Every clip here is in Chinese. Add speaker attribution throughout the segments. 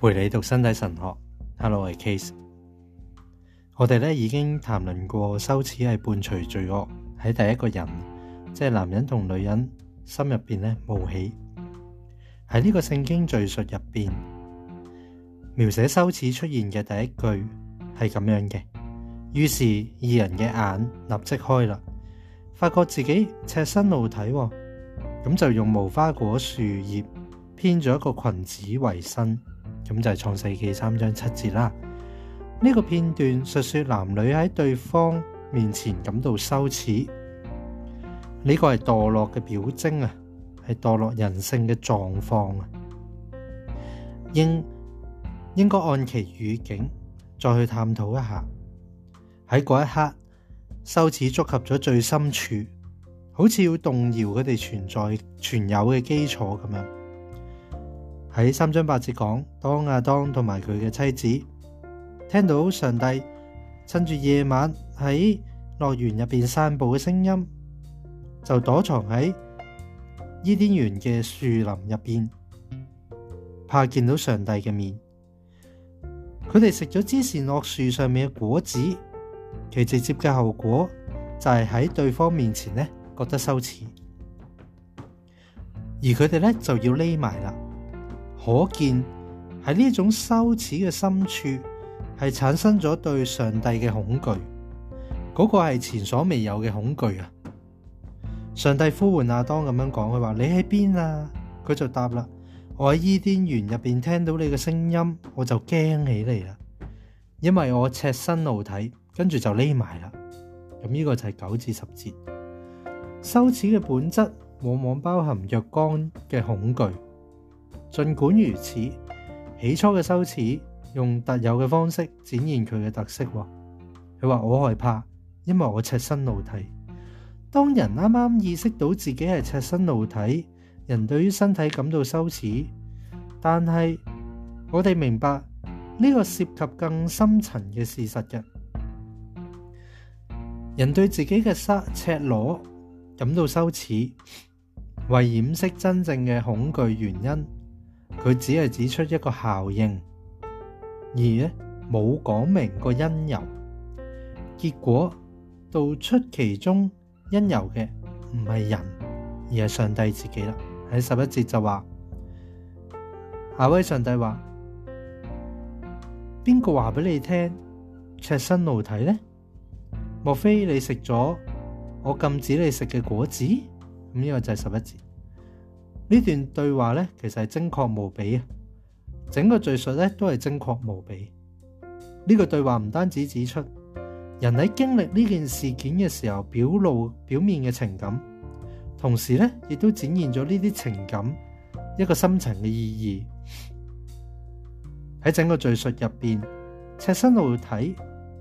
Speaker 1: 陪你读身体神学，Hello，我系 Case。我哋咧已经谈论过羞耻系伴随罪恶喺第一个人，即系男人同女人心入边咧冒起喺呢个圣经叙述入边描写羞耻出现嘅第一句系咁样嘅。于是二人嘅眼立即开啦，发觉自己赤身露体，咁就用无花果树叶编咗一个裙子为身。咁就系创世纪三章七节啦。呢个片段述说男女喺对方面前感到羞耻，呢个系堕落嘅表征啊，系堕落人性嘅状况啊。应应该按其语境再去探讨一下。喺嗰一刻，羞耻触及咗最深处，好似要动摇佢哋存在、存有嘅基础咁样。喺三张八节讲，当亚当同埋佢嘅妻子听到上帝趁住夜晚喺乐园入边散步嘅声音，就躲藏喺伊甸园嘅树林入边，怕见到上帝嘅面。佢哋食咗之前落树上面嘅果子，其直接嘅后果就系喺对方面前呢觉得羞耻，而佢哋咧就要匿埋啦。可见喺呢种羞耻嘅深处，系产生咗对上帝嘅恐惧，嗰个系前所未有嘅恐惧啊！上帝呼唤亚当咁样讲，佢话：你喺边啊？佢就答啦：我喺伊甸园入边听到你嘅声音，我就惊起嚟啦，因为我赤身露体，跟住就匿埋啦。咁呢个就系九至十节羞耻嘅本质，往往包含若干嘅恐惧。尽管如此，起初嘅羞耻用特有嘅方式展现佢嘅特色。佢话我害怕，因为我赤身露体。当人啱啱意识到自己系赤身露体，人对于身体感到羞耻。但系我哋明白呢个涉及更深层嘅事实嘅。人对自己嘅沙赤裸感到羞耻，为掩饰真正嘅恐惧原因。佢只系指出一个效应，而咧冇讲明个因由，结果道出其中因由嘅唔系人，而系上帝自己啦。喺十一节就话，下威上帝话：边个话俾你听赤身奴体呢？莫非你食咗我禁止你食嘅果子？咁呢个就系十一节。呢段對話呢，其實係精確無比啊！整個敘述呢，都係精確無比。呢句對話唔單止指出人喺經歷呢件事件嘅時候表露表面嘅情感，同時呢，亦都展現咗呢啲情感一個深層嘅意義喺整個敘述入边，赤身露體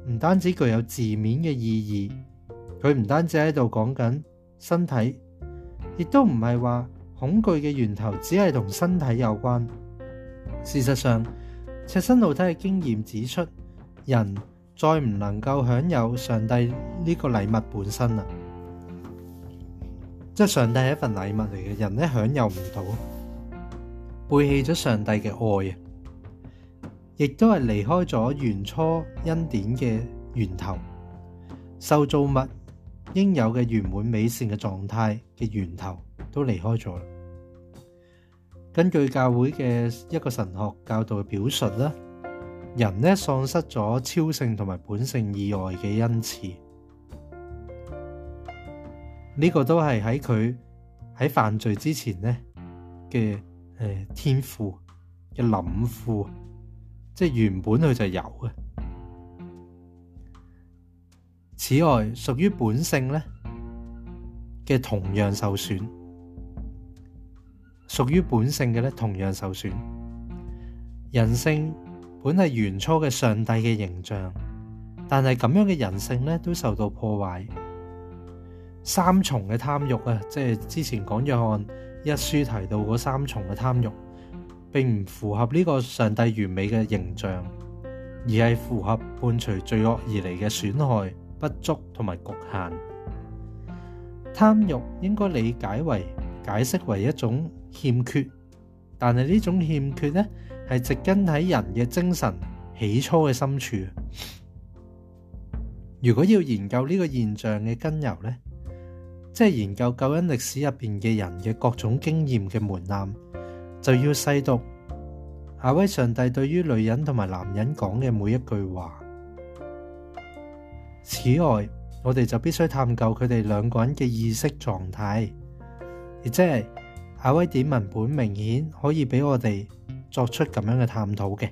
Speaker 1: 唔單止具有字面嘅意義，佢唔單止喺度講緊身體，亦都唔係話。恐惧嘅源头只系同身体有关。事实上，赤身露体嘅经验指出，人再唔能够享有上帝呢个礼物本身啦。即系上帝系一份礼物嚟嘅，人咧享有唔到，背弃咗上帝嘅爱啊，亦都系离开咗原初恩典嘅源头，受造物应有嘅圆满美善嘅状态嘅源头。都离开咗啦。根据教会嘅一个神学教导嘅表述咧，人咧丧失咗超性同埋本性以外嘅恩赐，呢个都系喺佢喺犯罪之前咧嘅诶天赋嘅谂赋，即系原本佢就有嘅。此外，属于本性咧嘅同样受损。屬於本性嘅咧，同樣受損。人性本係原初嘅上帝嘅形象，但係咁樣嘅人性咧都受到破壞。三重嘅貪欲啊，即係之前講約翰一書提到嗰三重嘅貪欲，並唔符合呢個上帝完美嘅形象，而係符合伴隨罪惡而嚟嘅損害不足同埋局限。貪欲應該理解為解釋為一種。欠缺，但系呢种欠缺呢，系植根喺人嘅精神起初嘅深处。如果要研究呢个现象嘅根由呢，即系研究救恩历史入边嘅人嘅各种经验嘅门槛，就要细读亚威上帝对于女人同埋男人讲嘅每一句话。此外，我哋就必须探究佢哋两个人嘅意识状态，亦即系。阿威典文本明显可以俾我哋作出咁样嘅探讨嘅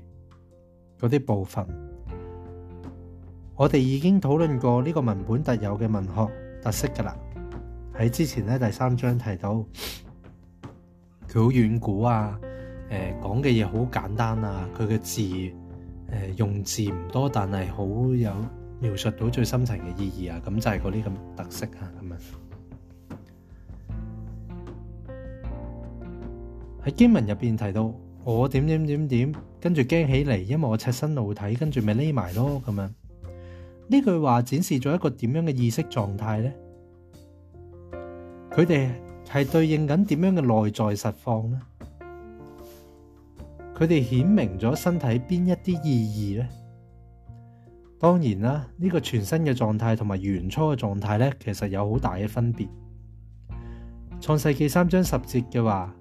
Speaker 1: 嗰啲部分，我哋已经讨论过呢个文本特有嘅文学特色噶啦，喺之前咧第三章提到佢好远古啊，诶讲嘅嘢好简单啊，佢嘅字诶用字唔多，但系好有描述到最深层嘅意义啊，咁就系嗰啲咁特色啊，咁样。喺经文入边提到，我点点点点跟住惊起嚟，因为我赤身露体，跟住咪匿埋咯咁样。呢句话展示咗一个点样嘅意识状态呢？佢哋系对应紧点样嘅内在实况呢？佢哋显明咗身体边一啲意义呢？当然啦，呢个全新嘅状态同埋原初嘅状态呢，其实有好大嘅分别。创世纪三章十节嘅话。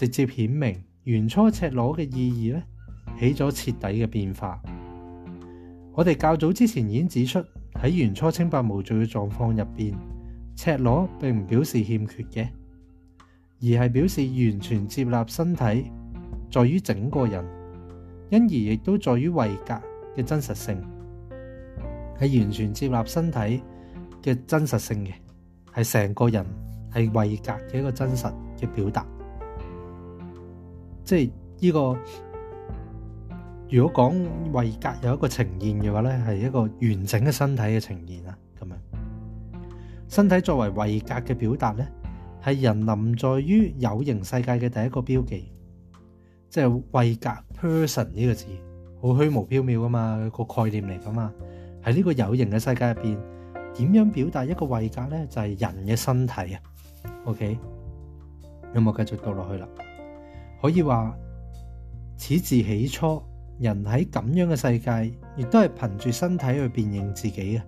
Speaker 1: 直接顯明原初赤裸嘅意義咧，起咗徹底嘅變化。我哋較早之前已经指出喺原初清白無罪嘅狀況入邊，赤裸並唔表示欠缺嘅，而係表示完全接納身體，在於整個人，因而亦都在於維格嘅真實性系完全接納身體嘅真實性嘅，係成個人係維格嘅一個真實嘅表達。即系呢个，如果讲位格有一个呈现嘅话咧，系一个完整嘅身体嘅呈现啊，咁样，身体作为位格嘅表达咧，系人临在于有形世界嘅第一个标记。即系位格 person 呢个字好虚无缥缈噶嘛，个概念嚟噶嘛。喺呢个有形嘅世界入边，点样表达一个位格咧？就系人嘅身体啊。OK，有冇继续读落去啦？可以话始自起初，人喺咁样嘅世界，亦都系凭住身体去辨认自己啊，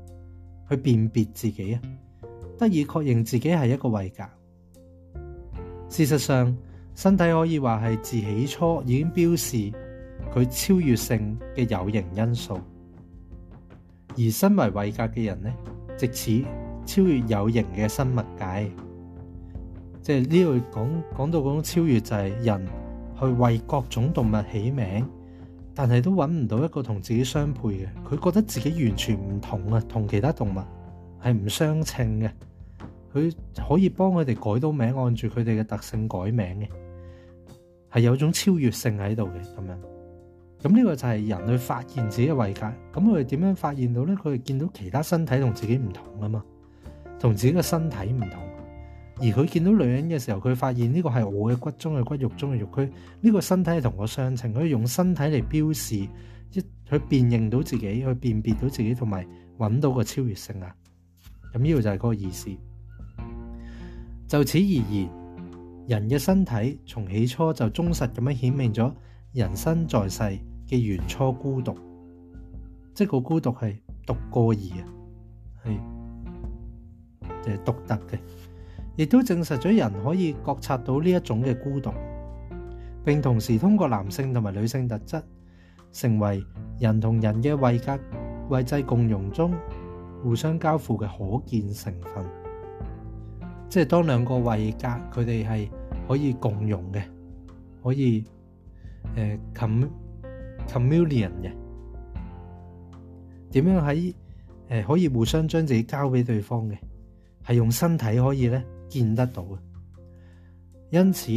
Speaker 1: 去辨别自己啊，得以确认自己系一个位格。事实上，身体可以话系自起初已经标示佢超越性嘅有形因素，而身为位格嘅人呢，即此超越有形嘅生物界，即系呢度讲讲到嗰种超越就系人。去为各种动物起名，但系都揾唔到一个同自己相配嘅。佢觉得自己完全唔同啊，同其他动物系唔相称嘅。佢可以帮佢哋改到名，按住佢哋嘅特性改名嘅，系有种超越性喺度嘅。咁样，咁呢个就系人去发现自己嘅位格。咁佢哋点样发现到呢？佢哋见到其他身体同自己唔同啊嘛，同自己嘅身体唔同。而佢見到女人嘅時候，佢發現呢個係我嘅骨中嘅骨肉中嘅肉。佢呢個身體係同我相稱，佢用身體嚟標示，一佢辨認到自己，去辨別到自己，同埋揾到個超越性啊。咁呢個就係嗰個意思。就此而言，人嘅身體從起初就忠實咁樣顯明咗人生在世嘅原初孤獨，即係個孤獨係獨個而啊，係誒獨特嘅。亦都证实咗人可以觉察到呢一种嘅孤独，并同时通过男性同埋女性特质，成为人同人嘅位格位制共融中互相交付嘅可见成分。即系当两个位格佢哋系可以共融嘅，可以诶 com communion 嘅，点样喺诶可以互相将自己交俾对方嘅，系用身体可以咧？见得到因此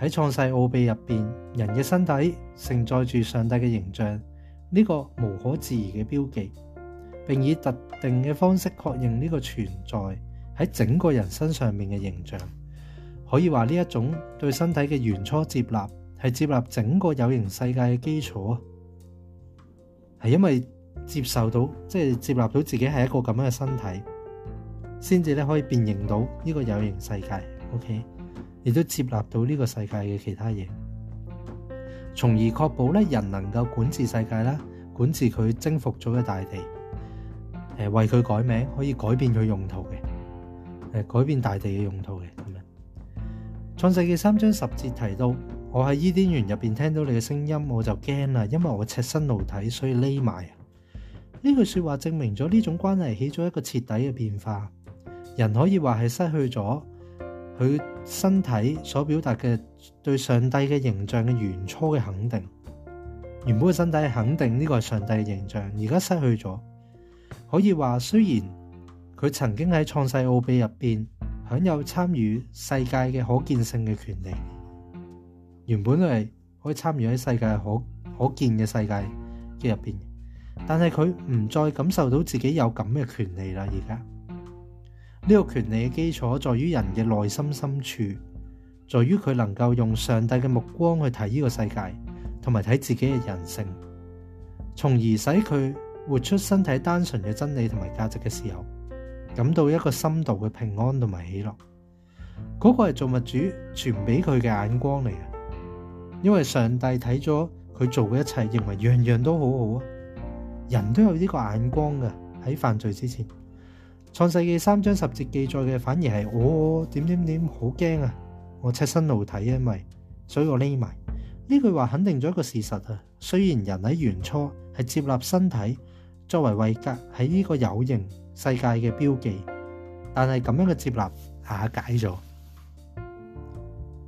Speaker 1: 喺创世奥秘入边，人嘅身体承载住上帝嘅形象，呢个无可置疑嘅标记，并以特定嘅方式确认呢个存在喺整个人身上面嘅形象。可以话呢一种对身体嘅原初接纳，系接纳整个有形世界嘅基础啊！系因为接受到，即系接纳到自己系一个咁样嘅身体。先至咧可以辨认到呢个有形世界，OK，亦都接纳到呢个世界嘅其他嘢，从而确保咧人能够管治世界啦，管治佢征服咗嘅大地，诶，为佢改名，可以改变佢用途嘅，诶，改变大地嘅用途嘅咁样。创世记三章十节提到，我喺伊甸园入边听到你嘅声音，我就惊啦，因为我赤身露体，所以匿埋。呢句说话证明咗呢种关系起咗一个彻底嘅变化。人可以话系失去咗佢身体所表达嘅对上帝嘅形象嘅原初嘅肯定，原本嘅身体肯定呢个系上帝嘅形象，而家失去咗。可以话虽然佢曾经喺创世奥秘入边享有参与世界嘅可见性嘅权利，原本系可以参与喺世界可可见嘅世界嘅入边，但系佢唔再感受到自己有咁嘅权利啦，而家。呢个权利嘅基础在于人嘅内心深处，在于佢能够用上帝嘅目光去睇呢个世界，同埋睇自己嘅人性，从而使佢活出身体单纯嘅真理同埋价值嘅时候，感到一个深度嘅平安同埋喜乐。嗰个系做物主传俾佢嘅眼光嚟嘅，因为上帝睇咗佢做嘅一切，认为样样都好好啊！人都有呢个眼光嘅喺犯罪之前。創世記三章十節記載嘅，反而係我點點點好驚啊！我赤身露體啊，為所以我匿埋。呢句話肯定咗一個事實啊。雖然人喺元初係接納身體作為位格喺呢個有形世界嘅標記，但係咁樣嘅接納下解咗。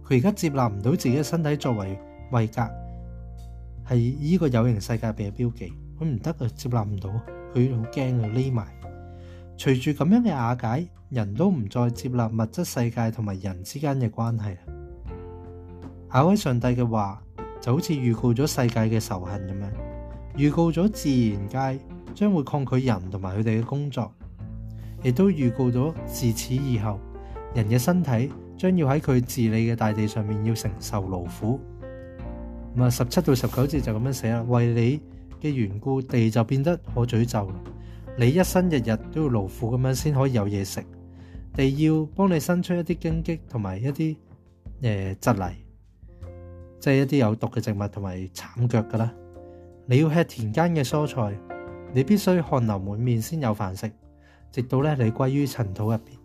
Speaker 1: 佢而家接納唔到自己嘅身體作為位格係呢個有形世界嘅標記，佢唔得啊，接納唔到佢好驚啊，匿埋。随住咁样嘅瓦解，人都唔再接纳物质世界同埋人之间嘅关系。下位上帝嘅话就好似预告咗世界嘅仇恨咁样，预告咗自然界将会抗拒人同埋佢哋嘅工作，亦都预告咗自此以后，人嘅身体将要喺佢治理嘅大地上面要承受劳苦。咁啊，十七到十九节就咁样写啦，为你嘅缘故，地就变得可诅咒。你一生日日都要勞苦咁樣先可以有嘢食，地要幫你生出一啲荆棘同埋一啲诶蒺藜，即係一啲有毒嘅植物同埋慘腳噶啦。你要吃田間嘅蔬菜，你必須汗流滿面先有飯食，直到咧你歸於塵土入边。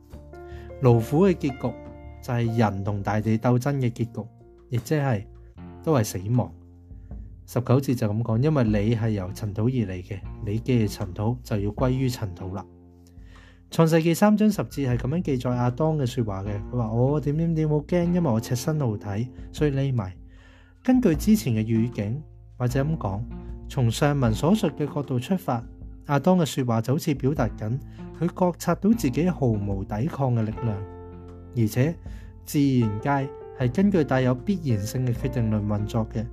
Speaker 1: 勞苦嘅結局就係人同大地鬥爭嘅結局，亦即係都係死亡。十九字就咁講，因為你係由塵土而嚟嘅，你嘅塵土就要歸於塵土啦。創世記三章十字係咁樣記載阿當嘅说話嘅，佢話我點點點冇驚，因為我赤身露體，所以匿埋。根據之前嘅語境或者咁講，從上文所述嘅角度出發，阿當嘅说話就好似表達緊佢覺察到自己毫無抵抗嘅力量，而且自然界係根據帶有必然性嘅決定論運作嘅。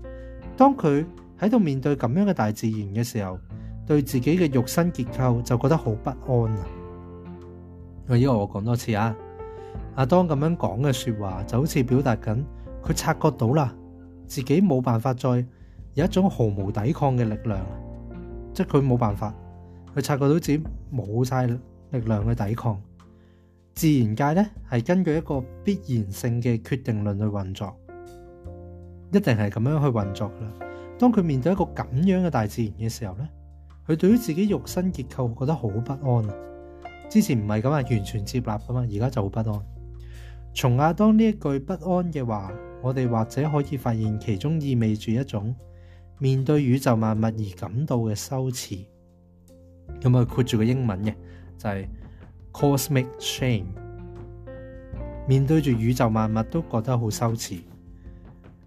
Speaker 1: 当佢喺度面对咁样嘅大自然嘅时候，对自己嘅肉身结构就觉得好不安啊！我依个我讲多次啊，阿当咁样讲嘅说话，就好似表达紧，佢察觉到啦，自己冇办法再有一种毫无抵抗嘅力量，即系佢冇办法，佢察觉到自己冇晒力量去抵抗。自然界呢，系根据一个必然性嘅决定论去运作。一定系咁样去运作啦。当佢面对一个咁样嘅大自然嘅时候呢佢对于自己肉身结构觉得好不安。之前唔系咁啊，完全接纳噶嘛，而家就好不安。从亚当呢一句不安嘅话，我哋或者可以发现其中意味住一种面对宇宙万物而感到嘅羞耻。咁啊括住个英文嘅就系 cosmic shame，面对住宇宙万物都觉得好羞耻。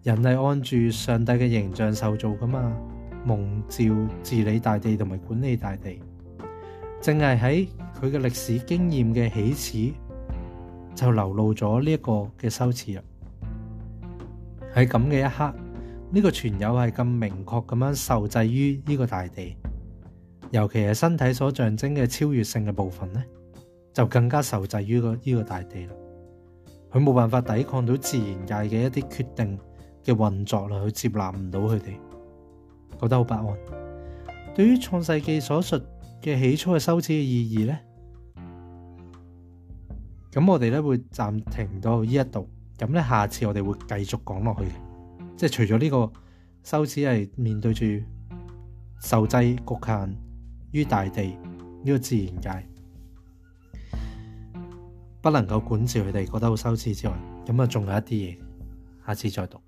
Speaker 1: 人係按住上帝嘅形象受造噶嘛，蒙召治理大地同埋管理大地，正系喺佢嘅歷史經驗嘅起始就流露咗呢一個嘅羞耻啦。喺咁嘅一刻，呢個全友係咁明確咁樣受制於呢個大地，尤其係身體所象徵嘅超越性嘅部分呢，就更加受制於呢個大地啦。佢冇辦法抵抗到自然界嘅一啲決定。嘅運作啦，去接納唔到佢哋，覺得好不安。對於創世記所述嘅起初嘅羞耻嘅意義呢，咁我哋咧會暫停到呢一度。咁咧，下次我哋會繼續講落去嘅，即系除咗呢個羞耻係面對住受制局限於大地呢個自然界，不能夠管治佢哋，覺得好羞恥之外，咁啊仲有一啲嘢，下次再讀。